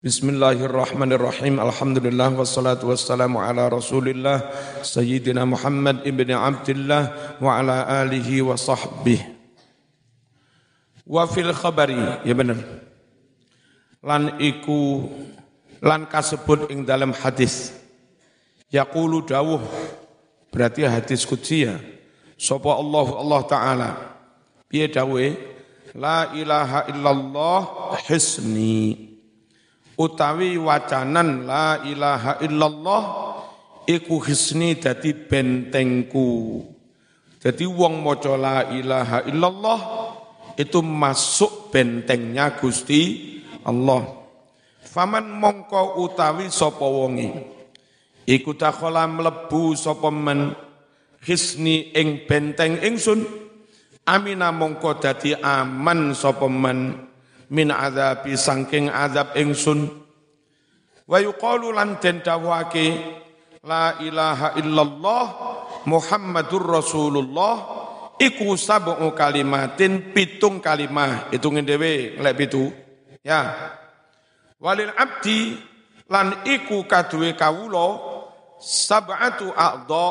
Bismillahirrahmanirrahim. Alhamdulillah wassalatu wassalamu ala Rasulillah Sayyidina Muhammad ibn Abdullah wa ala alihi wa sahbihi. Wa fil khabari, ya benar. Lan iku lan kasebut ing dalam hadis. Yaqulu dawuh berarti hadis qudsi ya. Sapa Allah Allah taala. Piye dawuhe? La ilaha illallah hisni utawi wacanan la ilaha illallah iku hisni dadi bentengku. Jadi wong maca la ilaha illallah itu masuk bentengnya Gusti Allah. Faman mongko utawi sapa wonge iku takhala mlebu sapa men hisni ing benteng ingsun amina mongko dadi aman sapa men min azabi sangking azab ingsun. Wa yuqalu lan den dawake la ilaha illallah Muhammadur Rasulullah. Iku sab'u kalimatin pitung kalimah. Hitungin dhewe lek pitu. Ya. Walil abdi lan iku kaduwe kawula sab'atu a'dha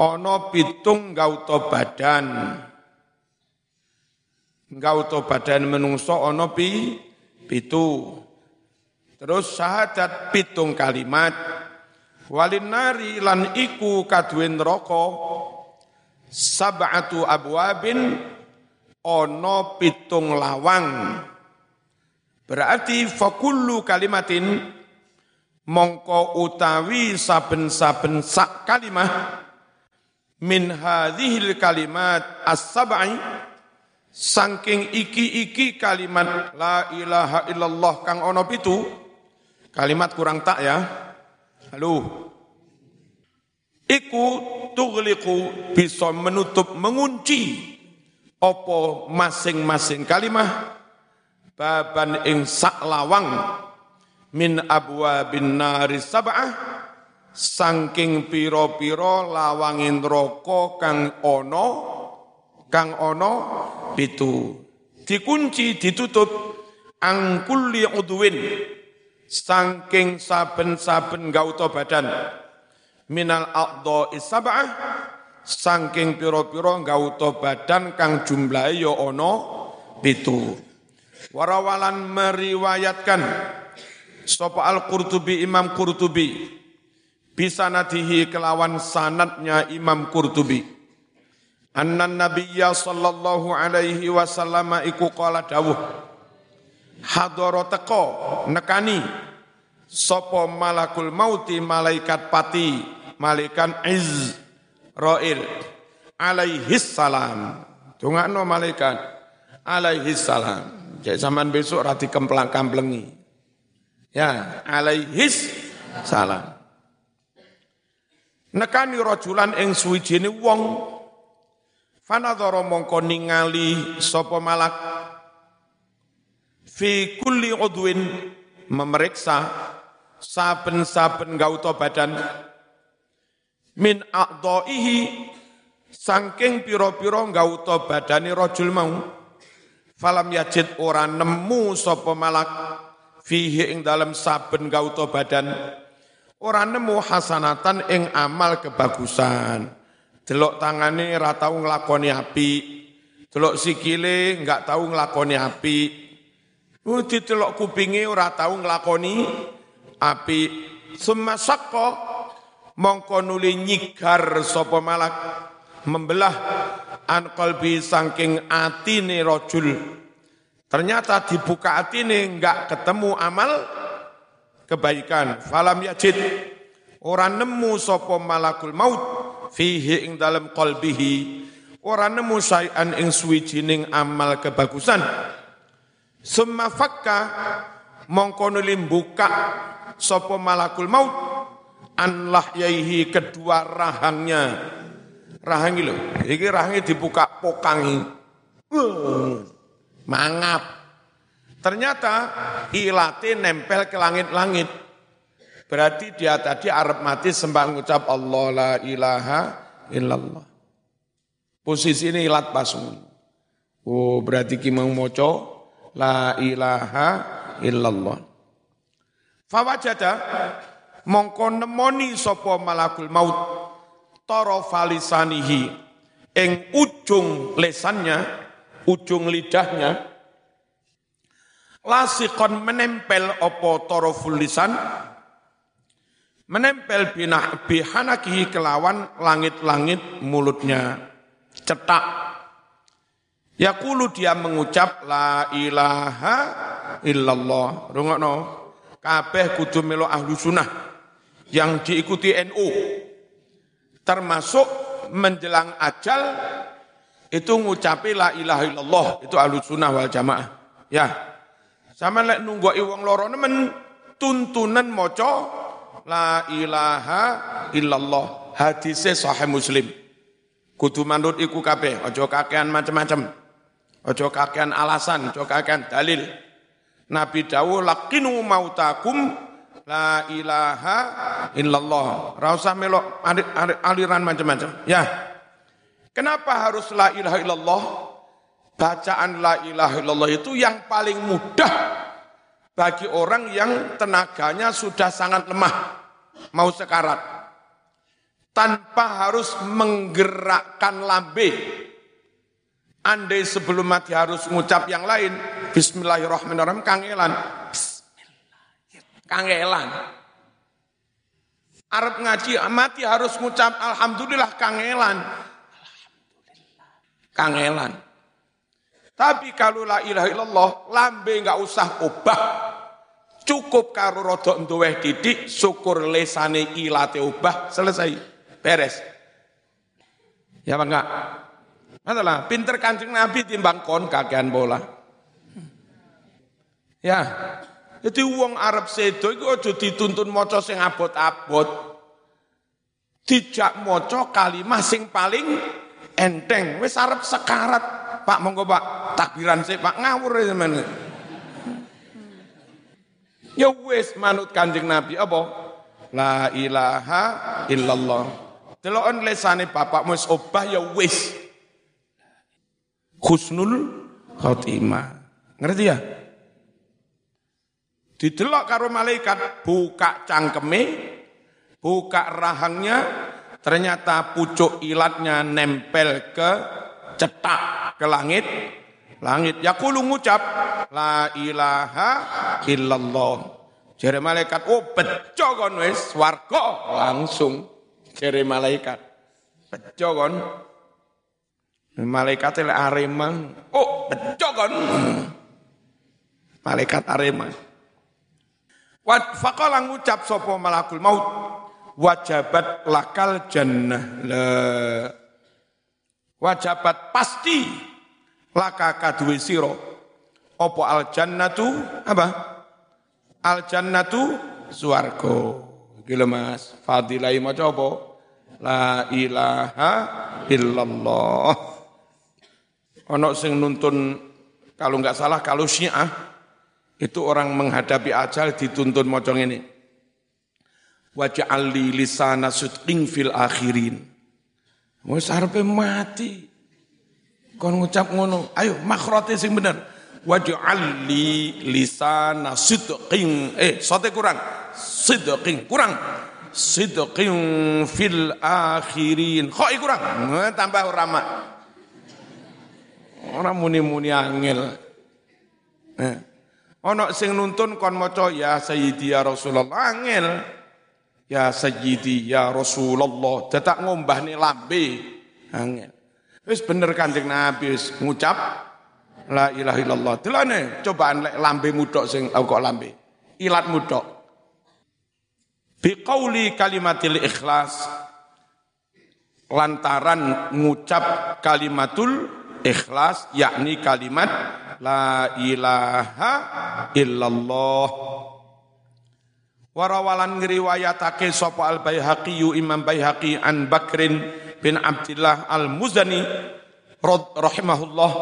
ana pitung gauta badan Engkau badan menungso ono pi pitu. Terus syahadat pitung kalimat. Walin nari lan iku kaduen neraka sab'atu abwabin ono pitung lawang. Berarti fakullu kalimatin mongko utawi saben-saben sak kalimah min hadhil kalimat as-sab'i Saking iki-iki kalimat la ilaha illallah kang ono pitu, kalimat kurang tak ya. Halo. Iku tugliku bisa menutup mengunci opo masing-masing kalimah baban ing saklawang min abwa bin nari sab'ah saking piro-piro lawangin roko kang ono kang ono pitu dikunci ditutup. Angkulli udwin. Saking saben-saben gauta badan. Minal aqdo isab'ah. Saking piro-piro gauta badan kang jumlahe ya ana pitu warawalan meriwayatkan. Sapa al-Qurtubi Imam Qurtubi? Bisa nadihi kelawan sanatnya Imam Qurtubi Anna nabiyya sallallahu alaihi wasallam iku qala dawuh hadara teko nekani sapa malakul mauti malaikat pati malaikat Izrail alaihi salam. Dongakno malaikat alaihi salam. Jadi zaman besok rati kemplang kamplengi ya alaihi salam. Nekani rajulan ing suwijine wong Fanadhara mongko ningali sapa malak? Fi kulli udwin memeriksa saben-saben gauta badan. Min a'dha'ihi saking pira-pira gauta badane rajul mau. Falam yajid ora nemu sapa malak fihi ing dalam saben gauta badan. Ora nemu hasanatan ing amal kebagusan Delok tangane ora tau nglakoni api. Delok sikile enggak tau nglakoni api. Uh, didelok kupinge ora tau nglakoni api. Summa sakko mongko nuli nyigar sapa malak membelah an qalbi saking atine rajul. Ternyata dibuka atine enggak ketemu amal kebaikan. Falam yajid ora nemu sapa malakul maut fihi ing dalam qalbihi ora nemu sayan ing suwijining amal kebagusan. Summa fakka mongko buka sapa malakul maut an lahyaihi kedua rahangnya. Rahangi lho iki rahangi dibuka pokangi mangap. Ternyata ilate nempel ke langit-langit Berarti dia tadi Arab mati sembah mengucap Allah la ilaha illallah. Posisi ini ilat pasung. Oh berarti kimang moco la ilaha illallah. Fawajada mongko nemoni sapa malakul maut tara falisanihi ing ujung lesannya, ujung lidahnya lasikon menempel apa taraful lisan menempel binah bihanakihi kelawan langit-langit mulutnya cetak Yakulu dia mengucap la ilaha illallah. Rungokno. Kabeh kudu melo ahlu sunnah yang diikuti NU. Termasuk menjelang ajal itu ngucapi la ilaha illallah. Itu ahlu sunnah wal jamaah. Ya. Sama lek nunggu iwang loro nemen tuntunan moco la ilaha illallah. Hadisnya sahih muslim. Kudu manut iku kabeh, ojo kakean macam-macam. Ojo kakean alasan, ojo kakean dalil. Nabi dawuh laqinu mautakum la ilaha illallah. Ora usah melok aliran macam-macam. Ya. Kenapa harus la ilaha illallah? Bacaan la ilaha illallah itu yang paling mudah bagi orang yang tenaganya sudah sangat lemah, mau sekarat. Tanpa harus menggerakkan lambe, Andai sebelum mati harus mengucap yang lain, Bismillahirrahmanirrahim, kangelan. Bismillah. Kangelan. Arab ngaji, mati harus mengucap Alhamdulillah kangelan. Alhamdulillah. Kangelan. Tapi kalau la ilaha illallah, lambe nggak usah ubah. Cukup karo rodok nduweh didik, syukur lesane ilate ubah, selesai. Beres. Ya apa enggak? Adalah pinter kancing Nabi timbang kon kakean bola. Ya, jadi uang Arab sedo itu aja dituntun moco sing abot-abot. Dijak moco kalimat sing paling enteng. Wis Arab sekarat. Pak monggo Pak, takbiran sih Pak ngawur ya. Ya wis manut Kanjeng Nabi apa? La ilaha illallah. Delokon lesane bapakmu wis obah ya wis khusnul khotimah. Ngerti ya? Didelok karo malaikat, buka cangkeme, buka rahangnya, ternyata pucuk ilatnya nempel ke cetak ke langit. Langit yakulu ngucap la ilaha illallah. Jere malaikat, oh bejo kon wis swarga langsung. Jere malaikat. Bejo kon Malaikat lek Arema, oh bejo kan. Malaikat Arema. Wat faqala ngucap sapa malakul maut wajabat lakal jannah. La wajabat pasti laka kaduwe sira apa al jannatu apa? Al jannatu swarga. Iki Mas, fadilah maca apa? La ilaha illallah. Ono sing nuntun kalau nggak salah kalau Syiah itu orang menghadapi ajal dituntun mocong ini. Waj'al li lisana sudqin fil akhirin. Wis arepe mati. Kon ngucap ngono, ayo makhrote sing bener. Waj'al li lisana sudqin eh sote kurang. Sidqin kurang. Sidqin fil akhirin. Kok kurang? Tambah ramah. Orang muni-muni angel. Eh. Ono sing nuntun kon maca ya sayyidi ya Rasulullah angel. Ya sayyidi ya Rasulullah. Dadak ngombahne lambe angel. Wis bener Kanjeng Nabi wis ngucap la ilaha illallah. Delane cobaan lek lambe mudok sing oh, kok lambe. Ilat mudok. Biqauli kalimatil ikhlas lantaran ngucap kalimatul ikhlas yakni kalimat la ilaha illallah warawalan ngriwayatake sapa al baihaqi imam baihaqi an bakrin bin abdillah al muzani rahimahullah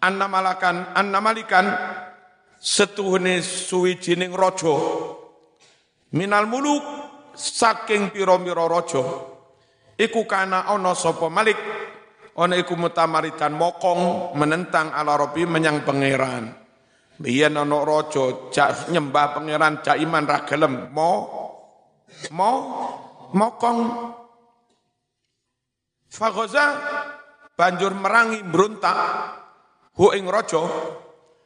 anna malakan anna malikan setuhune suwijining raja. Minal muluk saking pira-pira raja. Iku kana ana malik? Ono iku mutamaritan mokong menentang ala Rabbi menyang pangeran. Biyen ana raja jak nyembah pangeran jak iman ra mo mo mokong Fagoza banjur merangi berontak hu ing raja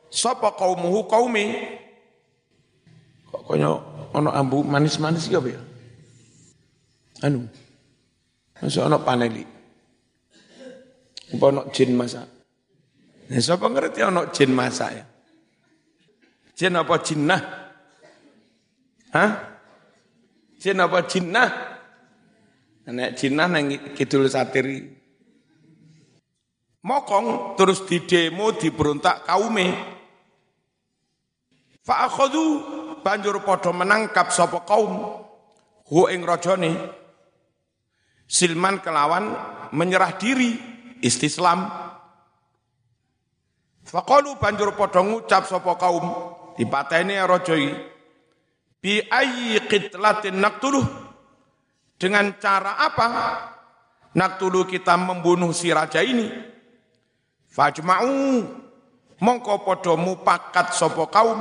sapa kaumuhu kaumi kok kaya ana ambu manis-manis ya ya anu masa ana paneli apa ana jin masak Ya, sapa ngerti ana jin masak ya? Jin apa jinnah? Hah? Jin apa jinnah? Nek jinnah nang kidul satiri. Mokong terus di demo diberontak kaume. Fa'akhadhu banjur padha menangkap sapa kaum hu ing rajane. Silman kelawan menyerah diri istislam. Faqalu banjur padha ngucap sapa kaum dipateni raja iki bi ayyi qitlatin naqtuluh dengan cara apa? Naktulu kita membunuh si raja ini? Fajma'u mongko padha mupakat sapa kaum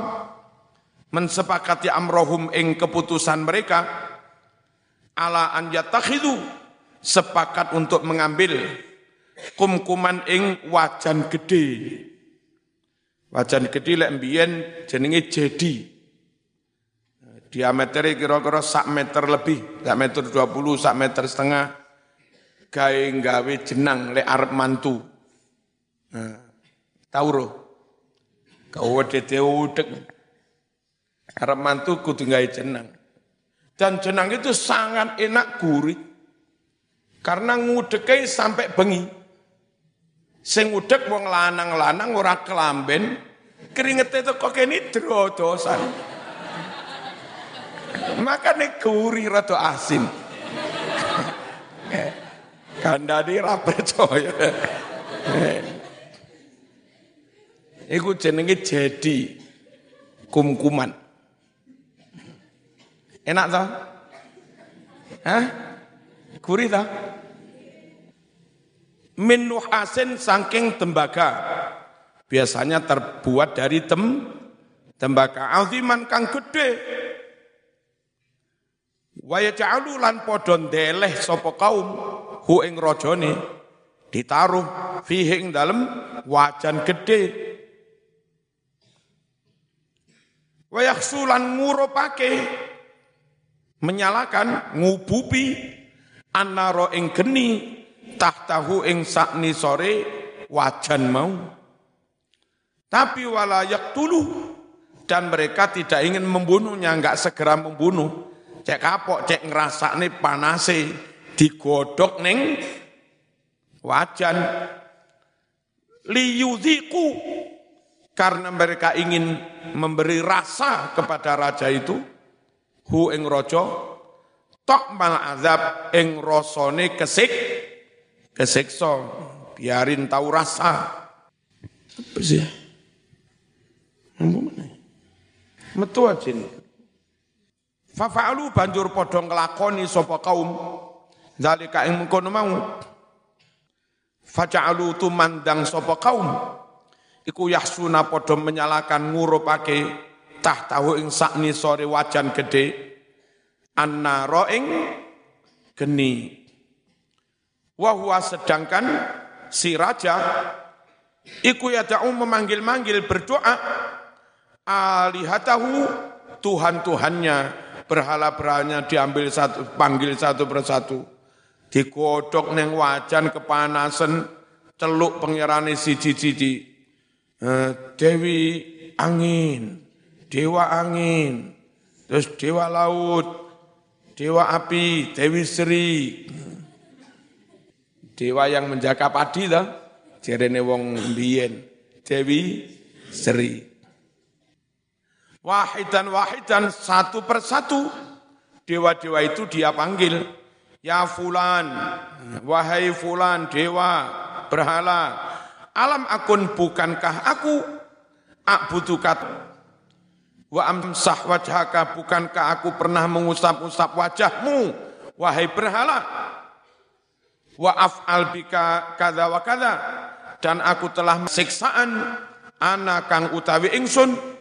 mensepakati amrohum ing keputusan mereka. Ala an yatakhidu sepakat untuk mengambil kumkuman ing wajan gede. Wajan gede lek mbiyen jenenge jedi. Diameternya kira-kira sak meter lebih, sak meter dua puluh, sak meter setengah. Gawe gawe jenang lek arep mantu. Nah, tahu roh. Kau dete udek. Arep mantu kudu gawe jenang. Dan jenang itu sangat enak gurih. Karena ngudeke sampai bengi. Sing udek wong lanang-lanang ora kelamben, keringete itu kok kene drodosan. Makane gurih rada asin. Kandhane ra percaya. Iku jenenge jadi kumkuman. Enak toh? Hah? Gurih toh? min saking tembaga. Biasanya terbuat dari tem tembaga aziman kang gede. Wa yaj'alu lan padha ndeleh sapa kaum hu ing rajane ditaruh fihi ing dalem wajan. Wa yakhsulan ngurupake menyalakan ngubupi annaro ing geni tahtahu ing sakni sore wajan mau. Tapi walayak tulu dan mereka tidak ingin membunuhnya, enggak segera membunuh. Cek kapok, cek ngerasa nih panase, digodok neng wajan. Liyudhiku, karena mereka ingin memberi rasa kepada raja itu, hu ing rojo, tok mal azab ing rosone kesik, kesekso, biarin tahu rasa. Apa sih? Metu aja nih. Fafa'alu banjur padha nglakoni sapa kaum. Zalika ing mengkono mau. Faja'alu tumandang sapa kaum. Iku yahsuna padha menyalakan ngurupake tahtahu ing sakni sore wajan gede annara ing geni. Wahwa sedangkan si raja. Iku yada'u memanggil-manggil berdoa. Alihatahu Tuhan-Tuhannya berhala-berhalanya diambil satu panggil satu persatu digodok neng wajan kepanasan celuk pengirani siji-siji eh, Dewi angin dewa angin terus dewa laut dewa api Dewi Sri Dewa yang menjaga padi toh, jerene wong mbiyen. Dewi Sri. Wahidan wahidan satu persatu dewa-dewa itu dia panggil. Ya fulan, wahai fulan dewa berhala, alam akun bukankah aku? Akbutukat wa amsah wajhaka bukankah aku pernah mengusap-usap wajahmu wahai berhala? Wa af'al bika kada wa kada dan aku telah siksaan ana kang utawi ingsun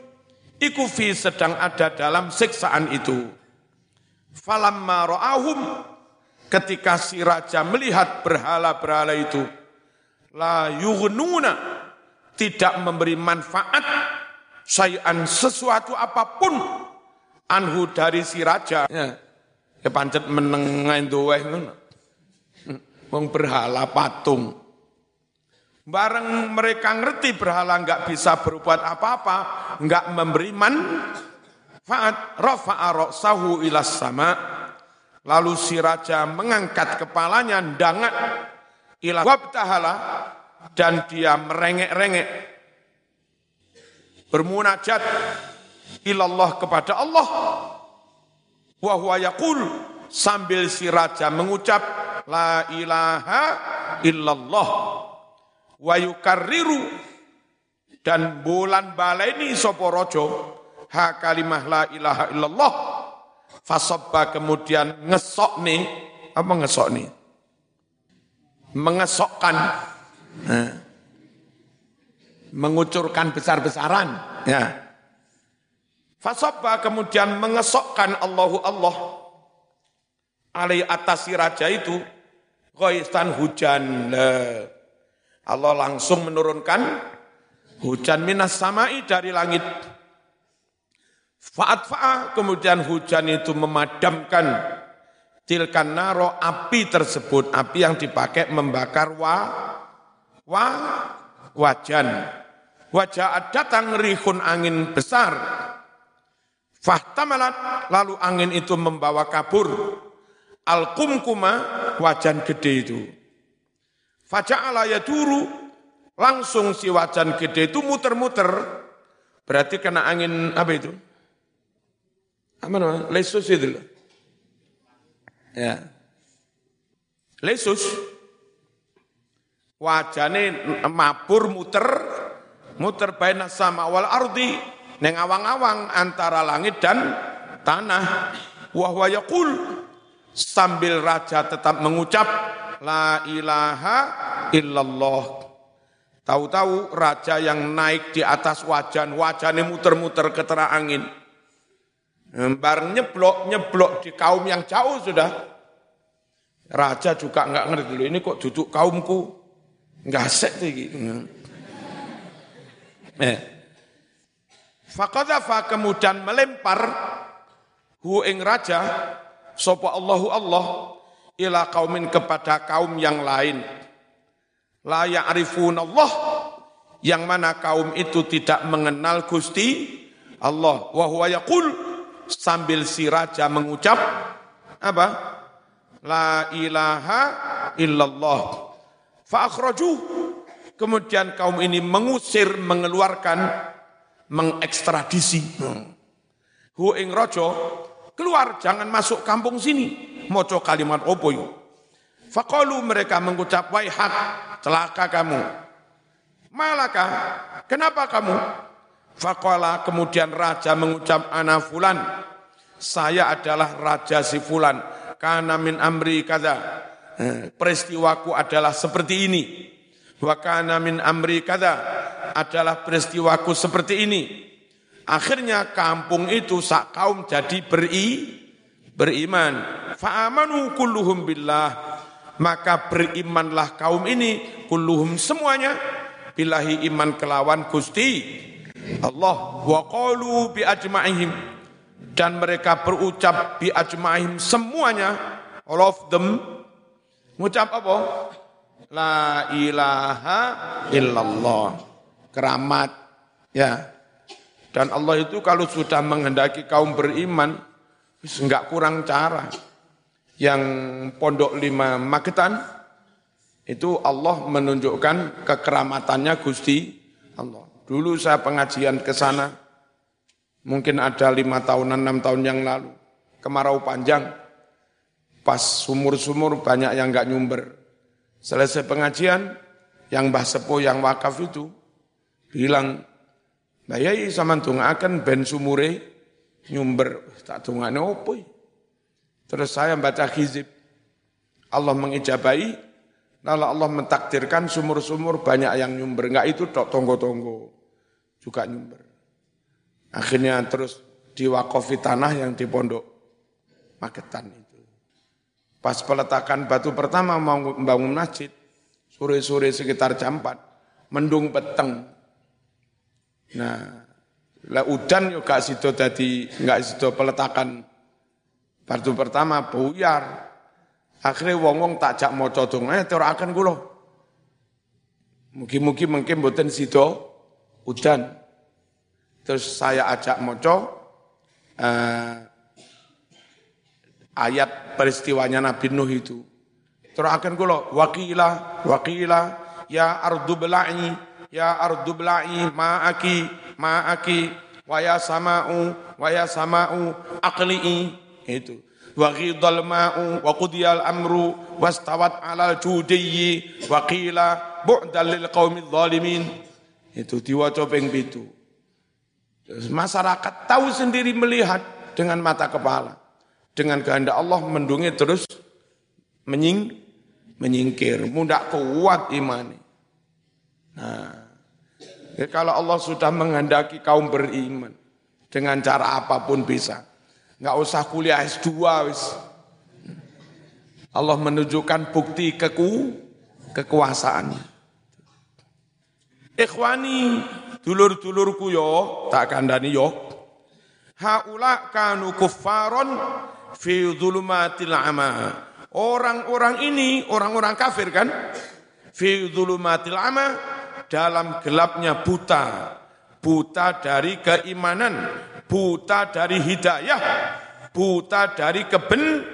iku fi sedang ada dalam siksaan itu. Falamma ra'ahum ketika si raja melihat berhala-berhala itu la yughnuna tidak memberi manfaat sayan sesuatu apa pun anhu dari si raja. Ya, ya pancet meneng duwe ngono. Wong berhala patung bareng mereka ngerti berhala nggak bisa berbuat apa-apa nggak memberi manfaat rafa'a ra'sahu ila sama. Lalu si raja mengangkat kepalanya dangat ila wabtahala dan dia merengek-rengek. Bermunajat ilallah kepada Allah. Wa sambil si raja mengucap la ilaha illallah wa yukarriru. Dan bulan baleni sapa raja? Ha kalimah la ilaha illallah. Fasabba kemudian ngesok nih apa ngesok nih mengesokkan. Nah, mengucurkan besar-besaran. Ya. Fasabba kemudian mengesokkan Allahu Allah. Alai atas si raja itu. Ghaisan hujan. Allah langsung menurunkan hujan minas samai dari langit. Fa'at fa'a kemudian hujan itu memadamkan tilkan naro api tersebut, api yang dipakai membakar wa, wa wajan. Wajah datang rihun angin besar. Fahtamalat lalu angin itu membawa kabur al-kumkuma wajan gede itu. Faja'ala yaduru langsung si wajan gede itu muter-muter. Berarti kena angin apa itu? Apa namanya? Lesus itu loh. Ya. Lesus. Wajane mabur muter muter baina sama wal ardi neng awang-awang antara langit dan tanah. Wahwa yaqul sambil raja tetap mengucap la ilaha illallah. Tahu-tahu raja yang naik di atas wajan, wajannya muter-muter ke tengah angin. Bareng nyeblok, nyeblok di kaum yang jauh sudah. Raja juga enggak ngerti dulu, ini kok duduk kaumku. Enggak asik tinggi. Eh. Fakadafa kemudian melempar hu ing raja sapa Allahu Allah ila kaumin kepada kaum yang lain. La ya'rifun Allah yang mana kaum itu tidak mengenal Gusti Allah. Wa huwa yaqul sambil si raja mengucap apa? La ilaha illallah. Fa Kemudian kaum ini mengusir, mengeluarkan, mengekstradisi. Hu ing rojo, keluar, jangan masuk kampung sini. Moco kalimat opo yuk. Fakalu mereka mengucap, hak, celaka kamu. Malaka, kenapa kamu? Fakola kemudian raja mengucap ana fulan. Saya adalah raja si fulan. Karena min amri kata. Eh, peristiwaku adalah seperti ini wa kana min amri kada adalah peristiwaku seperti ini. Akhirnya kampung itu sak kaum jadi beri beriman. Fa'amanu kulluhum billah. Maka berimanlah kaum ini kulluhum semuanya billahi iman kelawan Gusti Allah wa qalu bi ajma'ihim dan mereka berucap bi ajma'ihim semuanya all of them ngucap apa La ilaha illallah. Keramat. Ya. Dan Allah itu kalau sudah menghendaki kaum beriman, enggak kurang cara. Yang pondok lima Magetan, itu Allah menunjukkan kekeramatannya Gusti Allah. Dulu saya pengajian ke sana, mungkin ada lima tahunan, enam tahun yang lalu. Kemarau panjang, pas sumur-sumur banyak yang enggak nyumber Selesai pengajian, yang Mbah Sepo yang wakaf itu bilang, Mbak Yai sama akan ben sumure nyumber tak tungane opo. Terus saya baca hizib. Allah mengijabai, lalu Allah mentakdirkan sumur-sumur banyak yang nyumber. Enggak itu tok tonggo-tonggo. juga nyumber. Akhirnya terus diwakofi tanah yang di pondok Magetan itu. Pas peletakan batu pertama mau membangun masjid, sore-sore sekitar jam 4, mendung peteng. Nah, lah udan juga sido tadi nggak sido peletakan batu pertama buyar. Akhirnya wong-wong tak jak mau codong, eh akan kulo. Mungkin-mungkin mungkin buatan sido udan. Terus saya ajak moco uh, ayat peristiwanya Nabi Nuh itu. Terus akan kulo wakila wakila ya ardu bela'i ya ardu bela'i ma'aki ma'aki wa ya sama'u wa ya sama'u aqli'i itu wa ghidal ma'u wa qudiyal amru wastawat 'alal judiyyi wa qila bu'dal lil qaumidh dhalimin itu diwaca ping 7 Masyarakat tahu sendiri melihat dengan mata kepala. Dengan kehendak Allah mendungi terus menying, menyingkir. Mudah kuat iman. Nah, kalau Allah sudah menghendaki kaum beriman, dengan cara apa pun bisa. Nggak usah kuliah S2, wis. Allah menunjukkan bukti keku, kekuasaan. Ikhwani, dulur-dulurku yo, tak kandani yo. Haula kanu kuffaron fi dhulumatil ama. Orang-orang ini, orang-orang kafir kan? Fi dhulumatil ama, dalam gelapnya buta. Buta dari keimanan, buta dari hidayah, buta dari keben,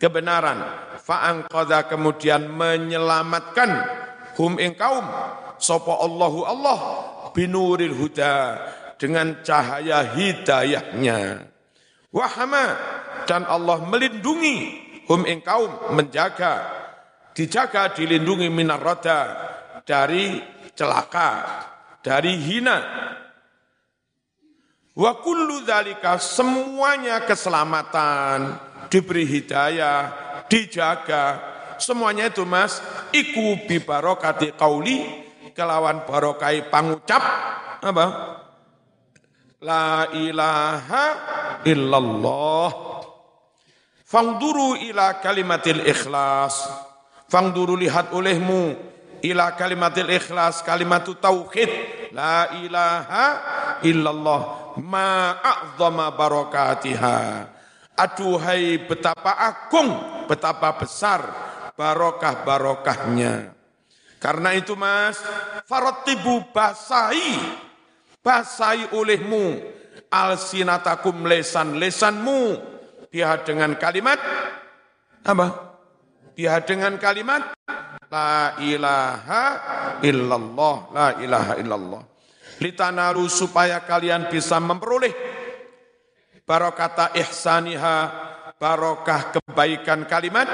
kebenaran. Fa'angqadha kemudian menyelamatkan hum ing kaum. Sopo Allahu Allah binuril huda dengan cahaya hidayahnya. Wahama dan Allah melindungi hum ing kaum menjaga dijaga dilindungi minar roda dari celaka dari hina wa kullu dzalika semuanya keselamatan diberi hidayah dijaga semuanya itu mas iku bi barokati qauli kelawan barokai pangucap apa? La ilaha illallah. Fangduru ila kalimatil ikhlas. Fangduru lihat olehmu ila kalimatil ikhlas, kalimatu tauhid. La ilaha illallah. Ma a'zama barakatiha. Aduhai betapa agung, betapa besar barokah-barokahnya. Karena itu mas, farotibu basai, basai olehmu, alsinatakum lesan, lesanmu, dia dengan kalimat, apa? Dia dengan kalimat, la ilaha illallah, la ilaha illallah. Litanaru supaya kalian bisa memperoleh barokata ihsaniha, barokah kebaikan kalimat,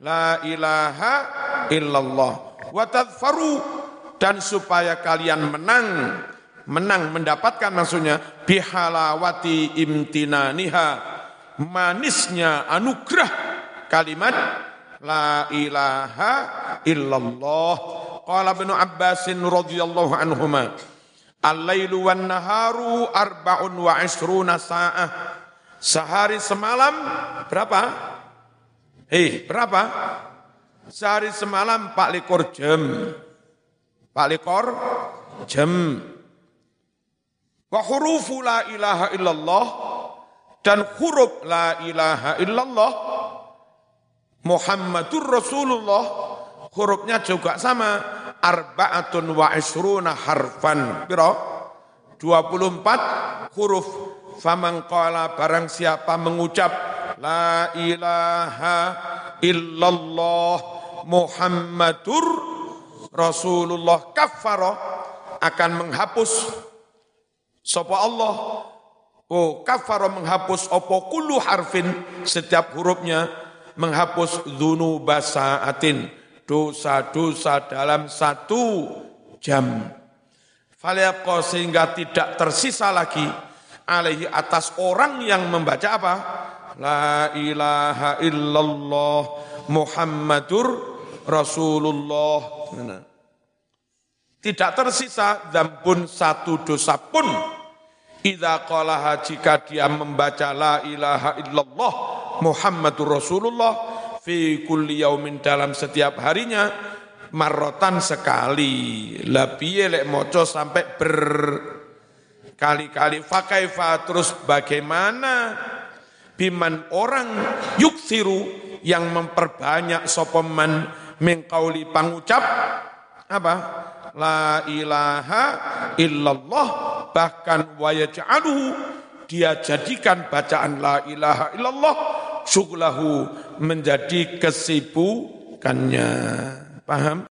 la ilaha illallah. Watadfaru dan supaya kalian menang menang mendapatkan maksudnya bihalawati imtinaniha manisnya anugerah kalimat. La ilaha illallah. Qala ibnu abbasin radhiyallahu anhuma al-lailu wan naharu arba'un wa isruna sa'ah sehari semalam berapa hei berapa Sehari semalam Pak Likor jam. Pak Likor jam. Wa hurufu la ilaha illallah dan huruf la ilaha illallah Muhammadur Rasulullah hurufnya juga sama arbaatun wa isruna harfan. Piro? 24 huruf. Faman qala barang siapa mengucap la ilaha illallah Muhammadur Rasulullah kafaro akan menghapus. Sapa Allah? Oh kafaro menghapus opo kullu harfin. Setiap hurufnya menghapus basa atin dosa-dosa dalam satu jam Faliaqo sehingga tidak tersisa lagi alaihi atas orang yang membaca apa? La ilaha illallah Muhammadur Rasulullah. tidak tersisa dambun satu dosa pun Idza qalaha jika dia membaca la ilaha illallah Muhammadur Rasulullah fi kulli yaumin dalam setiap harinya marrotan sekali. Labiye lek moco sampai berkali-kali. Fakaifa terus bagaimana biman orang yuksiru yang memperbanyak sopeman mengkauli pangucap apa la ilaha illallah bahkan wayaj'aluhu dia jadikan bacaan la ilaha illallah syughlahu menjadi kesibukannya. Paham